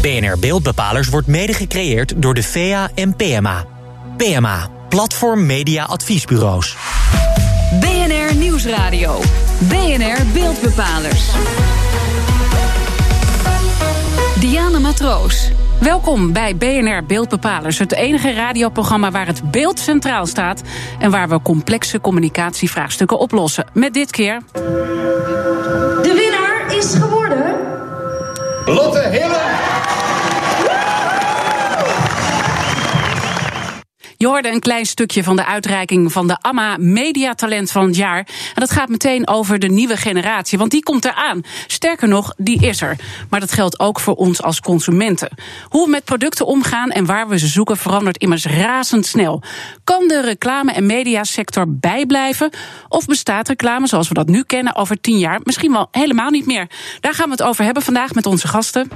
BNR Beeldbepalers wordt mede gecreëerd door de VA en PMA. PMA, Platform Media Adviesbureaus. BNR Nieuwsradio. BNR Beeldbepalers. Diana Matroos. Welkom bij BNR Beeldbepalers, het enige radioprogramma waar het beeld centraal staat en waar we complexe communicatievraagstukken oplossen. Met dit keer. De winnaar is geworden. Lotte Hille. Je hoorde een klein stukje van de uitreiking van de AMA Mediatalent van het jaar. En dat gaat meteen over de nieuwe generatie, want die komt eraan. Sterker nog, die is er. Maar dat geldt ook voor ons als consumenten. Hoe we met producten omgaan en waar we ze zoeken verandert immers razendsnel. Kan de reclame- en mediasector bijblijven? Of bestaat reclame zoals we dat nu kennen over tien jaar misschien wel helemaal niet meer? Daar gaan we het over hebben vandaag met onze gasten.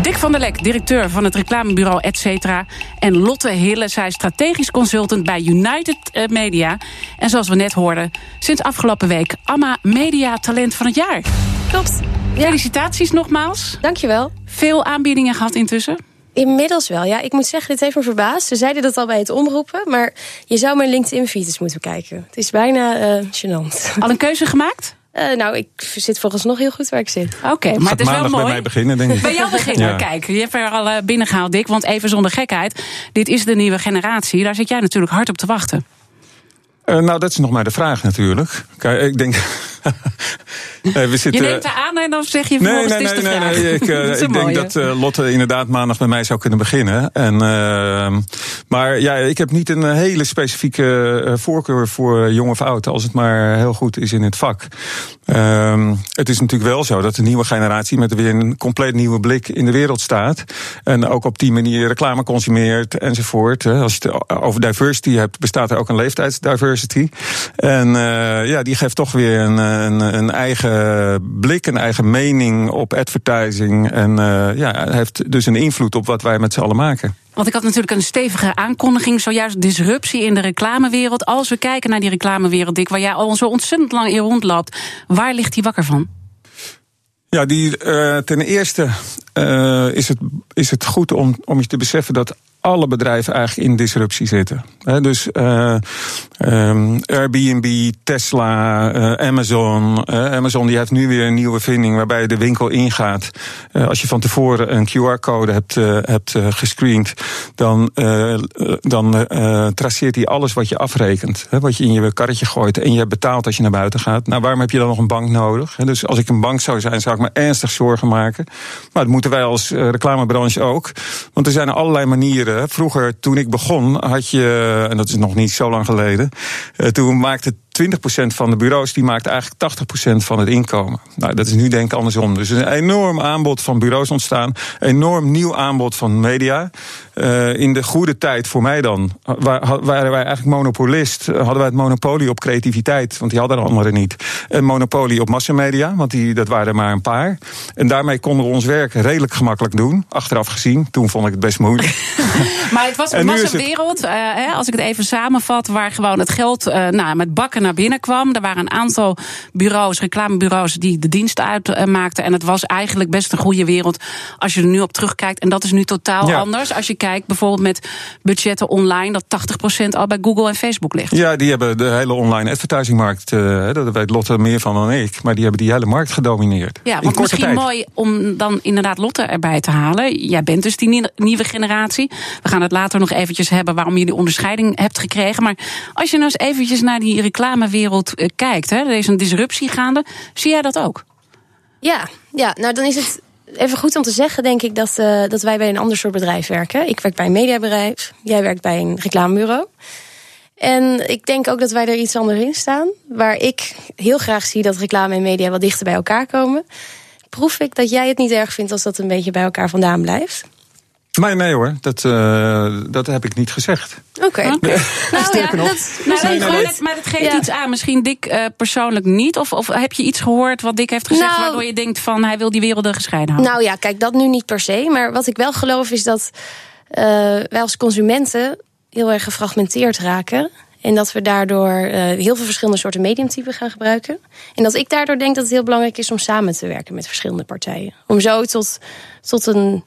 Dick van der Lek, directeur van het reclamebureau Etcetera. En Lotte Hille, zij is strategisch consultant bij United eh, Media. En zoals we net hoorden, sinds afgelopen week AMA Media Talent van het jaar. Klopt. Felicitaties nogmaals. Dankjewel. Veel aanbiedingen gehad intussen. Inmiddels wel, ja. Ik moet zeggen, dit heeft me verbaasd. Ze zeiden dat al bij het omroepen, maar je zou mijn LinkedIn-feed eens moeten kijken. Het is bijna uh, gênant. Al een keuze gemaakt? Uh, nou, ik zit volgens nog heel goed waar ik zit. Oké, okay, maar het is wel mooi. bij mij beginnen, denk ik. Bij jou beginnen, ja. kijk. Je hebt er al uh, binnengehaald, Dick. Want even zonder gekheid, dit is de nieuwe generatie. Daar zit jij natuurlijk hard op te wachten. Uh, nou, dat is nog maar de vraag natuurlijk. Kijk, ik denk. nee, we zitten... Je neemt er aan en dan zeg je nee, nee, nee, nee, nee, Ik, ik denk dat uh, Lotte inderdaad maandag bij mij zou kunnen beginnen. En, uh, maar ja, ik heb niet een hele specifieke voorkeur voor jong of oud, als het maar heel goed is in het vak. Ehm, het is natuurlijk wel zo dat de nieuwe generatie met weer een compleet nieuwe blik in de wereld staat. En ook op die manier reclame consumeert enzovoort. Als je het over diversity hebt, bestaat er ook een leeftijdsdiversity. En ja, die geeft toch weer een, een, een eigen blik, een eigen mening op advertising. En uh, ja, heeft dus een invloed op wat wij met z'n allen maken. Want ik had natuurlijk een stevige aankondiging, zojuist disruptie in de reclamewereld. Als we kijken naar die reclamewereld, Dick, waar jij al zo ontzettend lang in rondloopt, waar ligt die wakker van? Ja, die, uh, ten eerste uh, is, het, is het goed om, om je te beseffen dat alle bedrijven eigenlijk in disruptie zitten. Dus uh, um, Airbnb, Tesla, uh, Amazon. Uh, Amazon die heeft nu weer een nieuwe vinding waarbij je de winkel ingaat. als je van tevoren een QR-code hebt, hebt gescreend, dan, dan traceert hij alles wat je afrekent. Wat je in je karretje gooit en je hebt betaald als je naar buiten gaat. Nou, waarom heb je dan nog een bank nodig? Dus als ik een bank zou zijn, zou ik me ernstig zorgen maken. Maar dat moeten wij als reclamebranche ook. Want er zijn allerlei manieren Vroeger, toen ik begon, had je, en dat is nog niet zo lang geleden, toen maakte 20% van de bureaus die maakt eigenlijk 80% van het inkomen. Nou, dat is nu denk ik andersom. Dus er is een enorm aanbod van bureaus ontstaan. Enorm nieuw aanbod van media. Uh, in de goede tijd voor mij dan waren wij eigenlijk monopolist. Hadden wij het monopolie op creativiteit, want die hadden de anderen niet. Een monopolie op massamedia, want die, dat waren er maar een paar. En daarmee konden we ons werk redelijk gemakkelijk doen. Achteraf gezien, toen vond ik het best moeilijk. maar het was een massawereld, uh, als ik het even samenvat, waar gewoon het geld uh, nou, met bakken naar binnen kwam. Er waren een aantal bureaus, reclamebureaus, die de dienst uitmaakten. En het was eigenlijk best een goede wereld als je er nu op terugkijkt. En dat is nu totaal ja. anders. Als je kijkt bijvoorbeeld met budgetten online, dat 80% al bij Google en Facebook ligt. Ja, die hebben de hele online advertisingmarkt, uh, dat weet Lotte meer van dan ik, maar die hebben die hele markt gedomineerd. Ja, want misschien tijd. mooi om dan inderdaad Lotte erbij te halen. Jij bent dus die nieuwe generatie. We gaan het later nog eventjes hebben waarom je die onderscheiding hebt gekregen. Maar als je nou eens eventjes naar die reclamewereld kijkt, hè, er is een disruptie gaande. Zie jij dat ook? Ja, ja, nou dan is het even goed om te zeggen, denk ik, dat, uh, dat wij bij een ander soort bedrijf werken. Ik werk bij een mediabedrijf, jij werkt bij een reclamebureau. En ik denk ook dat wij er iets anders in staan. Waar ik heel graag zie dat reclame en media wat dichter bij elkaar komen. Proef ik dat jij het niet erg vindt als dat een beetje bij elkaar vandaan blijft? Maar nee hoor, dat, uh, dat heb ik niet gezegd. Oké. Okay. Okay. nou, ja, dat, nou, nee, nee, dat, maar dat geeft ja. iets aan. Misschien Dick uh, persoonlijk niet. Of, of heb je iets gehoord wat Dick heeft gezegd... Nou, waardoor je denkt van hij wil die werelden gescheiden houden? Nou ja, kijk, dat nu niet per se. Maar wat ik wel geloof is dat uh, wij als consumenten... heel erg gefragmenteerd raken. En dat we daardoor uh, heel veel verschillende soorten mediumtypen gaan gebruiken. En dat ik daardoor denk dat het heel belangrijk is om samen te werken met verschillende partijen. Om zo tot tot een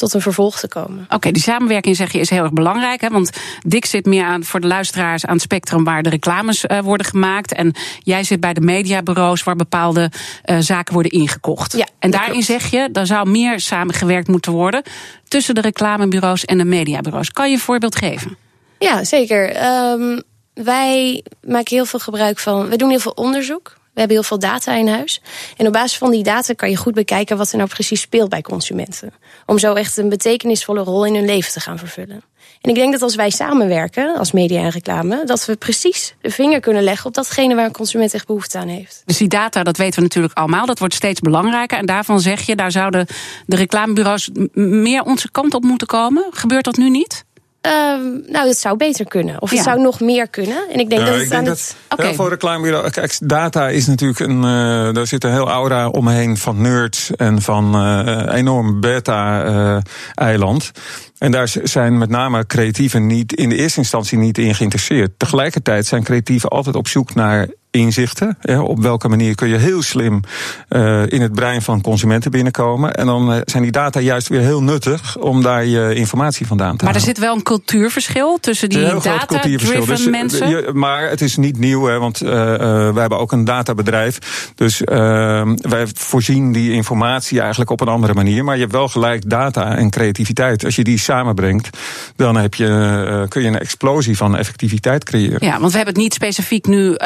tot een vervolg te komen. Oké, die samenwerking zeg je is heel erg belangrijk. Hè? Want Dick zit meer aan, voor de luisteraars aan het spectrum waar de reclames uh, worden gemaakt. En jij zit bij de mediabureaus waar bepaalde uh, zaken worden ingekocht. Ja, en daarin klopt. zeg je, er zou meer samengewerkt moeten worden tussen de reclamebureaus en de mediabureaus. Kan je een voorbeeld geven? Ja, zeker. Um, wij maken heel veel gebruik van. We doen heel veel onderzoek. We hebben heel veel data in huis. En op basis van die data kan je goed bekijken wat er nou precies speelt bij consumenten. Om zo echt een betekenisvolle rol in hun leven te gaan vervullen. En ik denk dat als wij samenwerken, als media en reclame, dat we precies de vinger kunnen leggen op datgene waar een consument echt behoefte aan heeft. Dus die data, dat weten we natuurlijk allemaal, dat wordt steeds belangrijker. En daarvan zeg je, daar zouden de reclamebureaus meer onze kant op moeten komen. Gebeurt dat nu niet? Uh, nou, het zou beter kunnen. Of het ja. zou nog meer kunnen. En ik denk ja, dat het ik denk aan dat het. Okay. Heel veel reclamebureau. Kijk, data is natuurlijk een. Uh, daar zit een heel aura omheen van nerds en van uh, enorm beta-eiland. En daar zijn met name creatieven niet in de eerste instantie niet in geïnteresseerd. Tegelijkertijd zijn creatieven altijd op zoek naar inzichten. Ja, op welke manier kun je heel slim uh, in het brein van consumenten binnenkomen. En dan uh, zijn die data juist weer heel nuttig om daar je informatie vandaan te maar halen. Maar er zit wel een cultuurverschil tussen die data-driven dus, mensen? Je, maar het is niet nieuw, hè, want uh, wij hebben ook een databedrijf. Dus wij voorzien die informatie eigenlijk op een andere manier. Maar je hebt wel gelijk data en creativiteit. Als je die samenbrengt, dan heb je, kun je een explosie van effectiviteit creëren. Ja, want we hebben het niet specifiek nu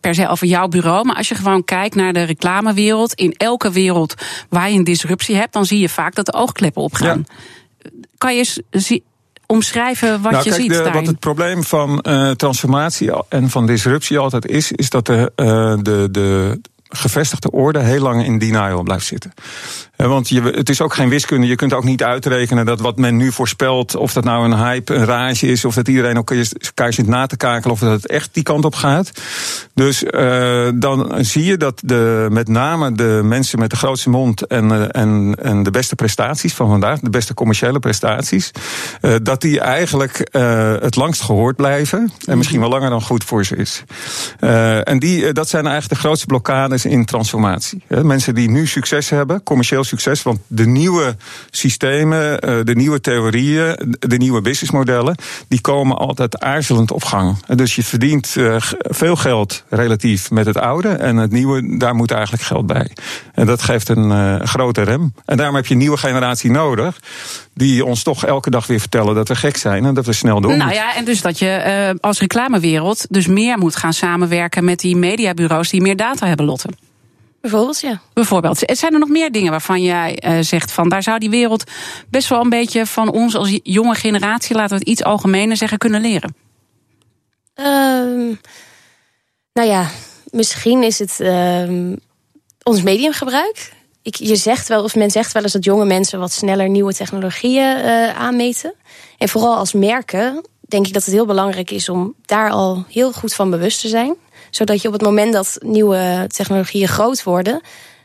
per se over jouw bureau. Maar als je gewoon kijkt naar de reclamewereld. In elke wereld waar je een disruptie hebt, dan zie je vaak dat de oogkleppen opgaan. Ja. Kan je zie, omschrijven wat nou, je kijk, ziet? De, wat het probleem van uh, transformatie en van disruptie altijd is, is dat de, uh, de, de gevestigde orde heel lang in denial blijft zitten. Want je, het is ook geen wiskunde. Je kunt ook niet uitrekenen dat wat men nu voorspelt, of dat nou een hype, een rage is, of dat iedereen ook elkaar zit na te kakelen, of dat het echt die kant op gaat. Dus uh, dan zie je dat de, met name de mensen met de grootste mond en, en, en de beste prestaties van vandaag, de beste commerciële prestaties, dat die eigenlijk het langst gehoord blijven. En misschien wel langer dan goed voor ze is. en die, dat zijn eigenlijk de grootste blokkades in transformatie. Mensen die nu succes hebben, commercieel succes. Want de nieuwe systemen, de nieuwe theorieën, de nieuwe businessmodellen, die komen altijd aarzelend op gang. Dus je verdient veel geld relatief met het oude. En het nieuwe, daar moet eigenlijk geld bij. En dat geeft een uh, grote rem. En daarom heb je een nieuwe generatie nodig. Die ons toch elke dag weer vertellen dat we gek zijn en dat we snel doen. Nou ja, en dus dat je als reclamewereld dus meer moet gaan samenwerken met die mediabureaus die meer data hebben, Lotte. Bijvoorbeeld, ja. Bijvoorbeeld. Zijn er nog meer dingen waarvan jij uh, zegt van daar zou die wereld best wel een beetje van ons als jonge generatie, laten we het iets algemener zeggen, kunnen leren? Um, nou ja, misschien is het um, ons mediumgebruik. Ik, je zegt wel, of men zegt wel eens dat jonge mensen wat sneller nieuwe technologieën uh, aanmeten. En vooral als merken denk ik dat het heel belangrijk is om daar al heel goed van bewust te zijn zodat je op het moment dat nieuwe technologieën groot worden,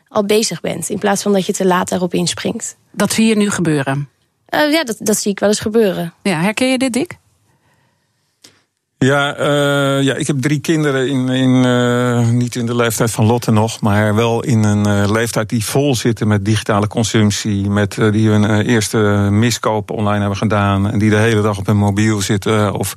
al bezig bent. In plaats van dat je te laat daarop inspringt. Dat zie je nu gebeuren? Uh, ja, dat, dat zie ik wel eens gebeuren. Ja, herken je dit, Dick? Ja, uh, ja, ik heb drie kinderen in, in uh, niet in de leeftijd van Lotte nog, maar wel in een uh, leeftijd die vol zitten met digitale consumptie, met die hun eerste miskoop online hebben gedaan en die de hele dag op hun mobiel zitten. Of,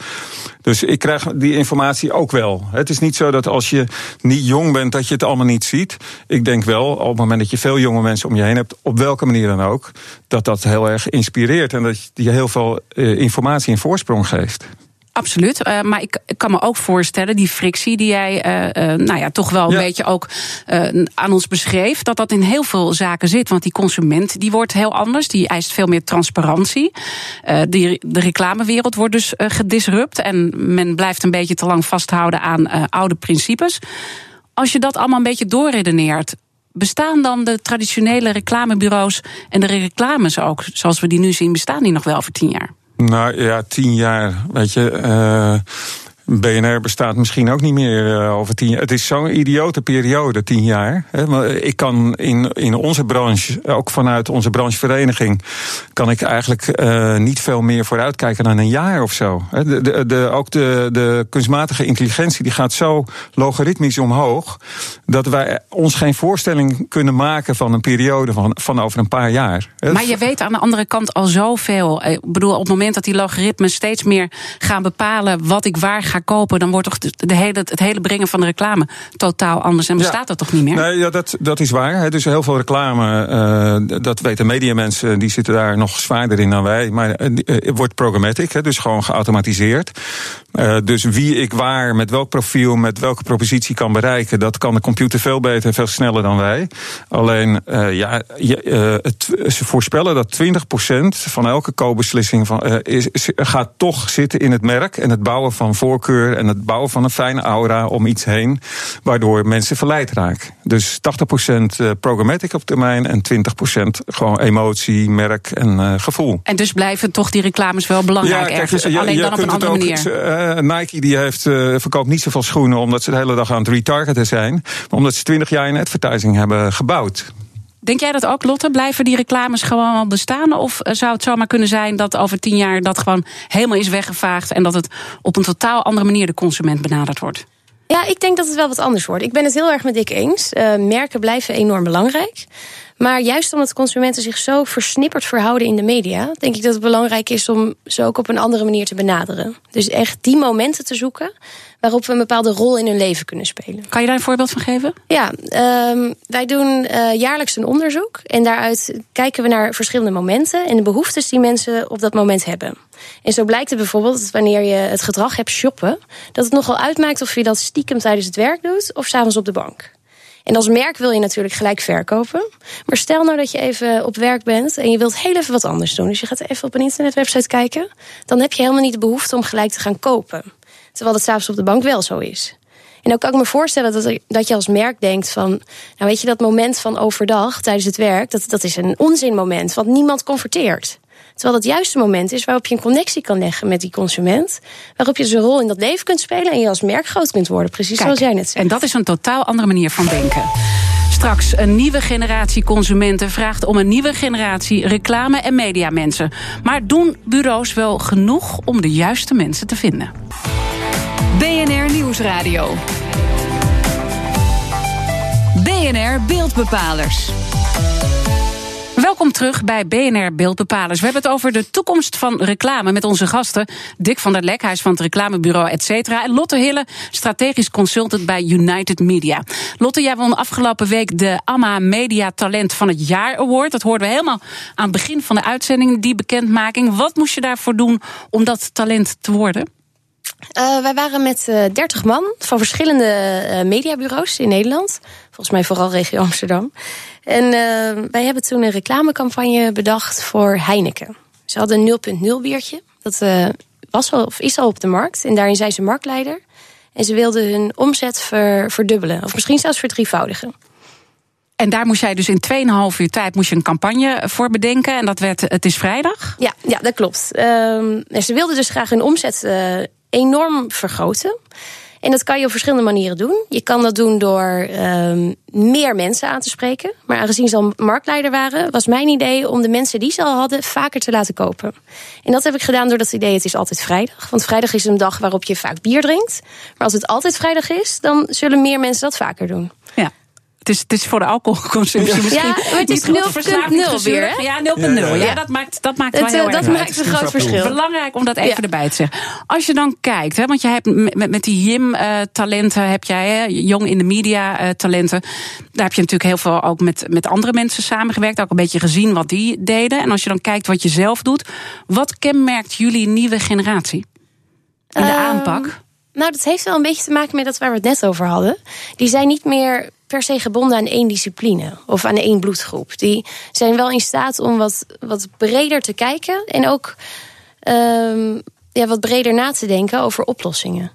dus ik krijg die informatie ook wel. Het is niet zo dat als je niet jong bent dat je het allemaal niet ziet. Ik denk wel, op het moment dat je veel jonge mensen om je heen hebt, op welke manier dan ook, dat dat heel erg inspireert en dat je heel veel informatie en voorsprong geeft. Absoluut. Uh, maar ik, ik, kan me ook voorstellen, die frictie die jij uh, uh, nou ja, toch wel een ja. beetje ook aan ons beschreef, dat dat in heel veel zaken zit. Want die consument die wordt heel anders, die eist veel meer transparantie. Die, de reclamewereld wordt dus gedisrupt en men blijft een beetje te lang vasthouden aan oude principes. Als je dat allemaal een beetje doorredeneert, bestaan dan de traditionele reclamebureaus en de reclames ook, zoals we die nu zien, bestaan die nog wel voor tien jaar? Nou ja, tien jaar. Weet je, uh, BNR bestaat misschien ook niet meer uh, over tien jaar. Het is zo'n idiote periode, tien jaar. Ik kan in, in onze branche, ook vanuit onze branchevereniging, kan ik eigenlijk uh, niet veel meer vooruitkijken dan een jaar of zo. De, de, de, ook de, de kunstmatige intelligentie die gaat zo logaritmisch omhoog, dat wij ons geen voorstelling kunnen maken van een periode van, van over een paar jaar. Maar je weet aan de andere kant al zoveel. Ik bedoel, op het moment dat die logaritmes steeds meer gaan bepalen wat ik waar kopen, dan wordt toch de hele, het hele brengen van de reclame totaal anders. En bestaat dat toch niet meer? Nee, ja, dat, dat is waar. Hè. Dus heel veel reclame, uh, dat weten mediamensen, die zitten daar nog zwaarder in dan wij. Maar uh, het wordt programmatic, hè, dus gewoon geautomatiseerd. Uh, dus wie ik waar, met welk profiel, met welke propositie kan bereiken, dat kan de computer veel beter en veel sneller dan wij. Alleen, ja, je, het, ze voorspellen dat 20% van elke koopbeslissing van, is, gaat toch zitten in het merk en het bouwen van voorkeur en het bouwen van een fijne aura om iets heen, waardoor mensen verleid raken. Dus 80% eh, programmatic op termijn en 20% gewoon emotie, merk en uh, gevoel. En dus blijven toch die reclames wel belangrijk ja, ergens, ja, alleen dan op een andere manier. Uh, Nike die heeft, uh, verkoopt niet zoveel schoenen omdat ze de hele dag aan het retargeten zijn, maar omdat ze 20 jaar in advertising hebben gebouwd. Denk jij dat ook, Lotte? Blijven die reclames gewoon bestaan? Of zou het zomaar kunnen zijn dat over tien jaar dat gewoon helemaal is weggevaagd en dat het op een totaal andere manier de consument benaderd wordt? Ja, ik denk dat het wel wat anders wordt. Ik ben het heel erg met Dick eens. Uh, merken blijven enorm belangrijk. Maar juist omdat consumenten zich zo versnipperd verhouden in de media, denk ik dat het belangrijk is om ze ook op een andere manier te benaderen. Dus echt die momenten te zoeken waarop we een bepaalde rol in hun leven kunnen spelen. Kan je daar een voorbeeld van geven? Ja, um, wij doen uh, jaarlijks een onderzoek en daaruit kijken we naar verschillende momenten en de behoeftes die mensen op dat moment hebben. En zo blijkt het bijvoorbeeld dat wanneer je het gedrag hebt shoppen, dat het nogal uitmaakt of je dat stiekem tijdens het werk doet of s'avonds op de bank. En als merk wil je natuurlijk gelijk verkopen. Maar stel nou dat je even op werk bent en je wilt heel even wat anders doen. Dus je gaat even op een internetwebsite kijken. Dan heb je helemaal niet de behoefte om gelijk te gaan kopen. Terwijl het s'avonds op de bank wel zo is. En dan kan ik me voorstellen dat, dat je als merk denkt van... nou weet je, dat moment van overdag tijdens het werk... dat, dat is een onzinmoment, want niemand converteert. Terwijl het juiste moment is waarop je een connectie kan leggen met die consument. Waarop je zijn rol in dat leven kunt spelen en je als merk groot kunt worden. Precies zoals jij net zei. En dat is een totaal andere manier van denken. Straks een nieuwe generatie consumenten vraagt om een nieuwe generatie reclame- en mediamensen. Maar doen bureaus wel genoeg om de juiste mensen te vinden? BNR Nieuwsradio. BNR Beeldbepalers. Welkom terug bij BNR Beeldbepalers. We hebben het over de toekomst van reclame met onze gasten. Dick van der Lek, van het reclamebureau et cetera. En Lotte Hille, strategisch consultant bij United Media. Lotte, jij won afgelopen week de AMA Media Talent van het Jaar Award. Dat hoorden we helemaal aan het begin van de uitzending, die bekendmaking. Wat moest je daarvoor doen om dat talent te worden? Uh, wij waren met uh, eh, 30 man van verschillende uh, mediabureaus in Nederland. Volgens mij vooral regio Amsterdam. En wij hebben toen een reclamecampagne bedacht voor Heineken. Ze hadden een 0.0 biertje. Dat was al, of is al op de markt. En daarin zijn ze marktleider. En ze wilden hun omzet ver, verdubbelen. Of misschien zelfs verdrievoudigen. En daar moest jij dus in 2,5 uur tijd moest je een campagne voor bedenken. En dat werd Het is vrijdag? Ja, ja dat klopt. Um, ze wilden dus graag hun omzet enorm vergroten. En dat kan je op verschillende manieren doen. Je kan dat doen door um, meer mensen aan te spreken. Maar aangezien ze al marktleider waren, was mijn idee om de mensen die ze al hadden vaker te laten kopen. En dat heb ik gedaan door dat idee: het is altijd vrijdag. Want vrijdag is een dag waarop je vaak bier drinkt. Maar als het altijd vrijdag is, dan zullen meer mensen dat vaker doen. Ja. Het is, het is voor de alcoholconsumptie misschien ja, maar het is 0,0 weer. Ja, 0,0. Ja, ja, dat maakt, dat maakt het, wel heel Dat maakt een groot verschil. Belangrijk om dat even erbij te zeggen. Als je dan kijkt, hè, want je hebt met, met die JIM-talenten, heb jij, hè, jong in de media-talenten, daar heb je natuurlijk heel veel ook met, met andere mensen samengewerkt. Ook een beetje gezien wat die deden. En als je dan kijkt wat je zelf doet, wat kenmerkt jullie nieuwe generatie in de uh, aanpak? Nou, dat heeft wel een beetje te maken met dat waar we het net over hadden. Die zijn niet meer per se gebonden aan één discipline of aan één bloedgroep. Die zijn wel in staat om wat, wat breder te kijken en ook um, ja, wat breder na te denken over oplossingen.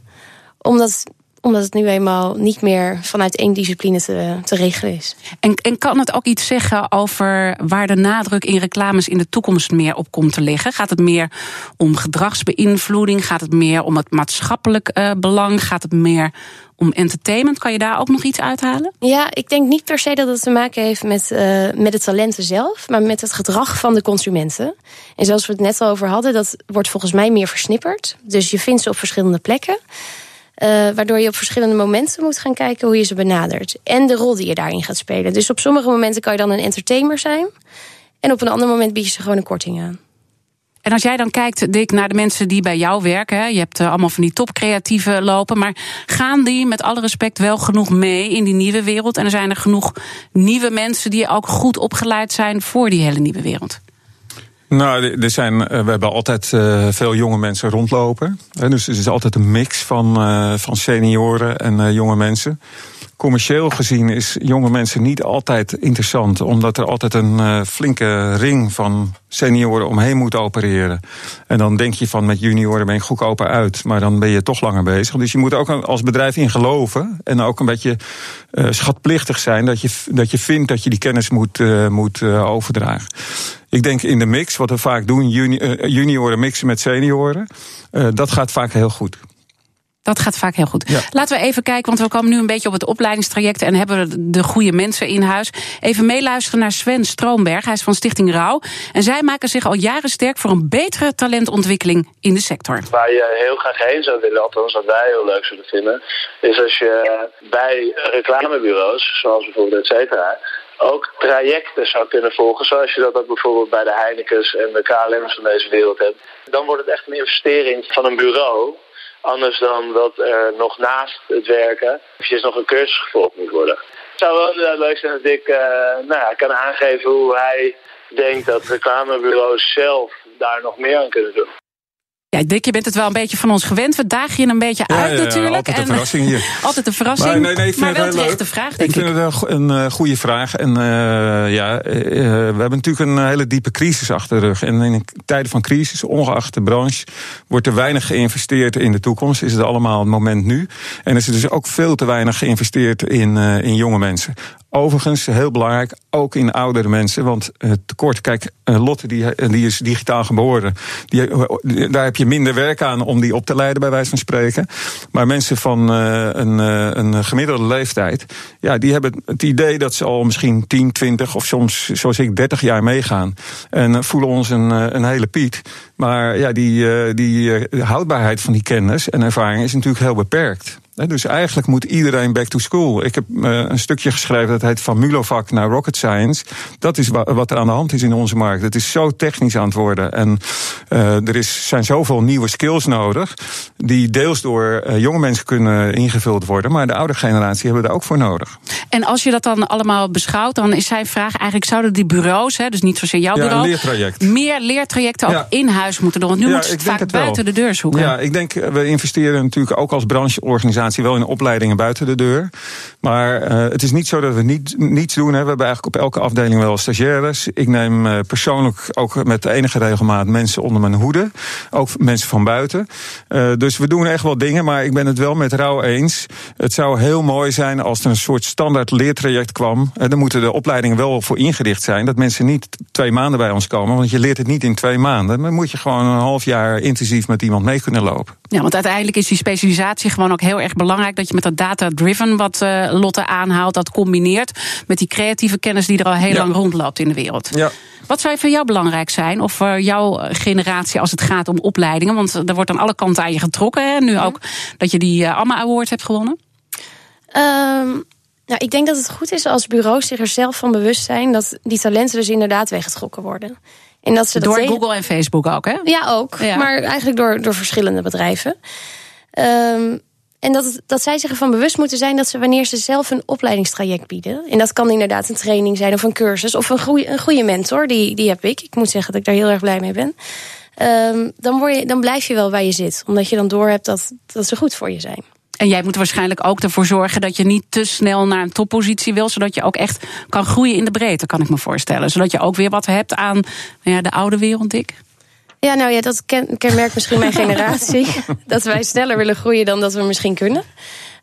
Omdat Omdat het nu eenmaal niet meer vanuit één discipline te, te regelen is. En, en kan het ook iets zeggen over waar de nadruk in reclames in de toekomst meer op komt te liggen? Gaat het meer om gedragsbeïnvloeding? Gaat het meer om het maatschappelijk uh, belang? Gaat het meer om entertainment? Kan je daar ook nog iets uithalen? Ja, ik denk niet per se dat het te maken heeft met, uh, met de talenten zelf, maar met het gedrag van de consumenten. En zoals we het net al over hadden, dat wordt volgens mij meer versnipperd. Dus je vindt ze op verschillende plekken. Uh, waardoor je op verschillende momenten moet gaan kijken hoe je ze benadert. En de rol die je daarin gaat spelen. Dus op sommige momenten kan je dan een entertainer zijn. En op een ander moment bied je ze gewoon een korting aan. En als jij dan kijkt, Dick, naar de mensen die bij jou werken. Je hebt uh, allemaal van die topcreatieven lopen. Maar gaan die met alle respect wel genoeg mee in die nieuwe wereld? En er zijn er genoeg nieuwe mensen die ook goed opgeleid zijn voor die hele nieuwe wereld? Nou, er zijn, we hebben altijd uh, veel jonge mensen rondlopen. Dus het is altijd een mix van, uh, van senioren en jonge mensen. Commercieel gezien is jonge mensen niet altijd interessant, omdat er altijd een flinke ring van senioren omheen moet opereren. En dan denk je van met junioren ben ik goedkoper uit, maar dan ben je toch langer bezig. Dus je moet ook als bedrijf in geloven en ook een beetje schatplichtig zijn dat je, dat je vindt dat je die kennis moet, moet overdragen. Ik denk in de mix, wat we vaak doen, juni junioren mixen met senioren, uh, dat gaat vaak heel goed. Dat gaat vaak heel goed. Ja. Laten we even kijken, want we komen nu een beetje op het opleidingstraject en hebben de goede mensen in huis. Even meeluisteren naar Sven Stroomberg. Hij is van Stichting Rauw. En zij maken zich al jaren sterk voor een betere talentontwikkeling in de sector. Waar je heel graag heen zou willen, althans wat wij heel leuk zullen vinden, is als je bij reclamebureaus, zoals bijvoorbeeld et cetera, ook trajecten zou kunnen volgen, zoals je dat ook bijvoorbeeld bij de Heinekens en de KLM's van deze wereld hebt. Dan wordt het echt een investering van een bureau. Anders dan dat er nog naast het werken eventjes nog een cursus gevolgd moet worden. Het zou wel leuk zijn dat ik uh, nou ja, kan aangeven hoe hij denkt dat reclamebureaus zelf daar nog meer aan kunnen doen. Ja, Dick, je bent het wel een beetje van ons gewend. We dagen je een beetje ja, uit ja, natuurlijk. Altijd een verrassing hier. altijd een verrassing, maar, nee, nee, maar wel terechte vraag, denk ik. Ik vind het een, een goede vraag. En uh, ja, uh, we hebben natuurlijk een hele diepe crisis achter de rug. En in tijden van crisis, ongeacht de branche, wordt er weinig geïnvesteerd in de toekomst. Is het allemaal het moment nu. En is er dus ook veel te weinig geïnvesteerd in, uh, in jonge mensen. Overigens, heel belangrijk, ook in oudere mensen. Want het tekort, kijk, Lotte die, die is digitaal geboren. Die, daar heb je minder werk aan om die op te leiden, bij wijze van spreken. Maar mensen van een, een gemiddelde leeftijd, ja, die hebben het idee dat ze al misschien 10, 20 of soms, zoals ik, 30 jaar meegaan. En voelen ons een, een hele Piet. Maar ja, die, die houdbaarheid van die kennis en ervaring is natuurlijk heel beperkt. Dus eigenlijk moet iedereen back to school. Ik heb een stukje geschreven dat heet van Mulovac naar Rocket Science. Dat is wat er aan de hand is in onze markt. Het is zo technisch aan het worden. En uh, er is, zijn zoveel nieuwe skills nodig. Die deels door uh, jonge mensen kunnen ingevuld worden. Maar de oude generatie hebben we daar ook voor nodig. En als je dat dan allemaal beschouwt, dan is zijn vraag eigenlijk: zouden die bureaus, hè, dus niet zozeer jouw ja, bureau, leertraject. meer leertrajecten ook in huis moeten doen? Want nu ja, moet het vaak buiten de deur zoeken. Ja, ik denk, we investeren natuurlijk ook als brancheorganisatie wel in opleidingen buiten de deur. Maar uh, het is niet zo dat we niet, niets doen. Hè. We hebben eigenlijk op elke afdeling wel stagiaires. Ik neem uh, persoonlijk ook met enige regelmaat mensen onder mijn hoede. Ook mensen van buiten. Uh, dus we doen echt wel dingen. Maar ik ben het wel met Rauw eens. Het zou heel mooi zijn als er een soort standaard leertraject kwam. Dan moeten de opleidingen wel voor ingericht zijn. Dat mensen niet twee maanden bij ons komen. Want je leert het niet in twee maanden. Dan moet je gewoon een half jaar intensief met iemand mee kunnen lopen. Ja, want uiteindelijk is die specialisatie gewoon ook heel erg belangrijk. Dat je met dat data-driven wat uh, Lotte aanhaalt, dat combineert met die creatieve kennis die er al heel ja. lang rondloopt in de wereld. Ja. Wat zou voor jou belangrijk zijn, of voor jouw generatie als het gaat om opleidingen? Want er wordt aan alle kanten aan je getrokken. Hè? Nu ja. ook dat je die uh, AMA Award hebt gewonnen. Um, nou, ik denk dat het goed is als bureaus zich er zelf van bewust zijn dat die talenten dus inderdaad weggetrokken worden. En dat ze dat door Google en Facebook ook, hè? Ja, ook. Ja. Maar eigenlijk door, door verschillende bedrijven. Um, en dat, dat zij zich ervan bewust moeten zijn dat ze wanneer ze zelf een opleidingstraject bieden. En dat kan inderdaad een training zijn of een cursus of een goede, een goede mentor. Die, die heb ik. Ik moet zeggen dat ik daar heel erg blij mee ben. Um, dan, word je, dan blijf je wel waar je zit. Omdat je dan doorhebt dat, dat ze goed voor je zijn. En jij moet waarschijnlijk ook ervoor zorgen dat je niet te snel naar een toppositie wil. Zodat je ook echt kan groeien in de breedte, kan ik me voorstellen. Zodat je ook weer wat hebt aan nou ja, de oude wereld, Dick. Ja, nou ja, dat ken, kenmerkt misschien mijn generatie. dat wij sneller willen groeien dan dat we misschien kunnen.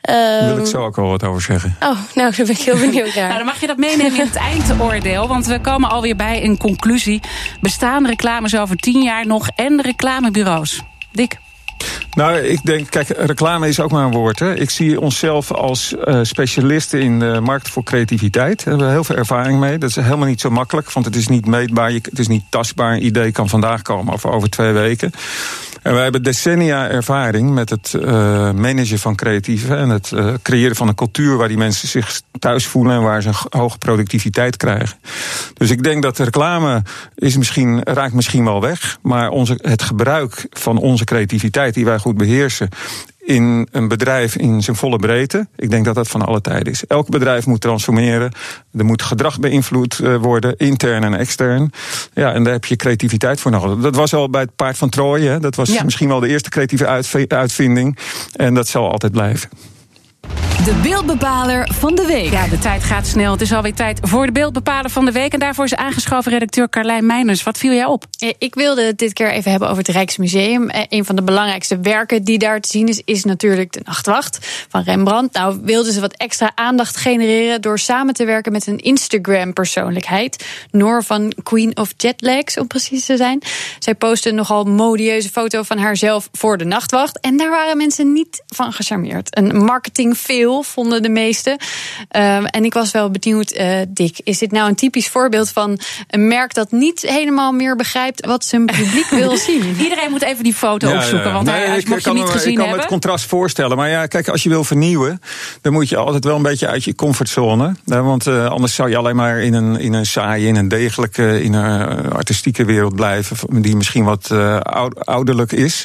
Daar wil ik Ehm, zo ook wel wat over zeggen. Oh, nou, daar ben ik heel benieuwd naar. Nou, dan mag je dat meenemen in het eindoordeel. Want we komen alweer bij een conclusie. Bestaan reclames over tien jaar nog en reclamebureaus? Dick. Nou, ik denk, kijk, reclame is ook maar een woord. Hè. Ik zie onszelf als eh, specialisten in de markt voor creativiteit. Daar hebben we heel veel ervaring mee. Dat is helemaal niet zo makkelijk, want het is niet meetbaar. Het is niet tastbaar. Een idee kan vandaag komen of over twee weken. En wij hebben decennia ervaring met het eh, managen van creatieven... en het eh, creëren van een cultuur waar die mensen zich thuis voelen... en waar ze een hoge productiviteit krijgen. Dus ik denk dat reclame is misschien, raakt misschien wel weg... maar onze, het gebruik van onze creativiteit die wij goed beheersen in een bedrijf in zijn volle breedte. Ik denk dat dat van alle tijden is. Elk bedrijf moet transformeren. Er moet gedrag beïnvloed eh, worden, intern en extern. Ja, en daar heb je creativiteit voor nodig. Dat was al bij het paard van Troje. hè. Dat was Ja. misschien wel de eerste creatieve uitv- uitvinding. En dat zal altijd blijven. De beeldbepaler van de week. Ja, de tijd gaat snel. Het is alweer tijd voor de beeldbepaler van de week. En daarvoor is aangeschoven redacteur Carlijn Meijners. Wat viel jij op? Eh, Ik wilde het dit keer even hebben over het Rijksmuseum. Eh, Een van de belangrijkste werken die daar te zien is, is natuurlijk de Nachtwacht van Rembrandt. Nou, wilden ze wat extra aandacht genereren door samen te werken met een Instagram-persoonlijkheid. Noor van Queen of Jetlags, om precies te zijn. Zij postte een nogal modieuze foto van haarzelf voor de Nachtwacht. En daar waren mensen niet van gecharmeerd. Een marketing vonden de meesten. Ehm, en ik was wel benieuwd, eh, Dick, is dit nou een typisch voorbeeld van een merk dat niet helemaal meer begrijpt wat zijn publiek wil zien? Iedereen moet even die foto Ja, opzoeken. ja. Want Nee, hij, als ik mocht je kan niet me- gezien Ik kan hebben. het contrast voorstellen. Maar ja, kijk, als je wil vernieuwen, dan moet je altijd wel een beetje uit je comfortzone. hè, Want eh, anders zou je alleen maar in een, in een saaie, in een degelijke, in een eh, artistieke wereld blijven. Die misschien wat eh, oud- ouderlijk is.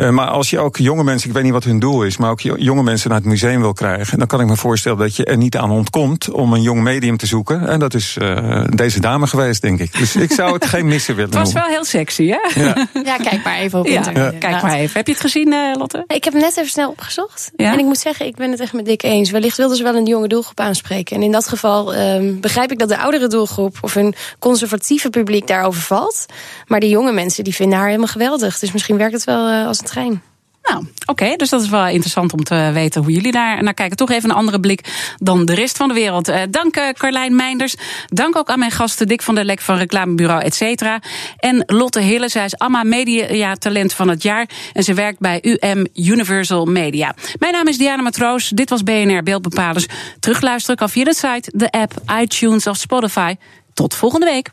Eh, maar als je ook jonge mensen, ik weet niet wat hun doel is, maar ook jo- jonge mensen naar het museum wil krijgen, dan kan ik me voorstellen dat je er niet aan ontkomt om een jong medium te zoeken. En dat is eh, deze dame geweest, denk ik. Dus ik zou het geen missen willen Het was noemen. wel heel sexy, hè? Ja. Ja, kijk maar even op Ja, internet. Kijk maar even. Heb je het gezien, eh, Lotte? Ik heb het net even snel opgezocht. Ja? En ik moet zeggen, ik ben het echt met Dick eens. Wellicht wilden ze wel een jonge doelgroep aanspreken. En in dat geval ehm, begrijp ik dat de oudere doelgroep of een conservatieve publiek daarover valt. Maar die jonge mensen die vinden haar helemaal geweldig. Dus misschien werkt het wel eh, als een trein. Nou, oké, dus dat is wel interessant om te weten hoe jullie daar naar kijken. Toch even een andere blik dan de rest van de wereld. Eh, dank eh, Carlijn Meinders. Dank ook aan mijn gasten Dick van der Lek van Reclamebureau et cetera. En Lotte Hille, zij is AMA Media Talent van het jaar. En ze werkt bij UM Universal Media. Mijn naam is Diana Matroos. Dit was BNR Beeldbepalers. Terugluisteren kan via de site, de app, iTunes of Spotify. Tot volgende week.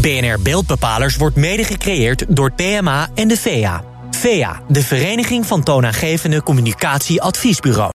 BNR Beeldbepalers wordt mede gecreëerd door PMA en de VEA. VEA, de Vereniging van Toonaangevende Communicatie Adviesbureau.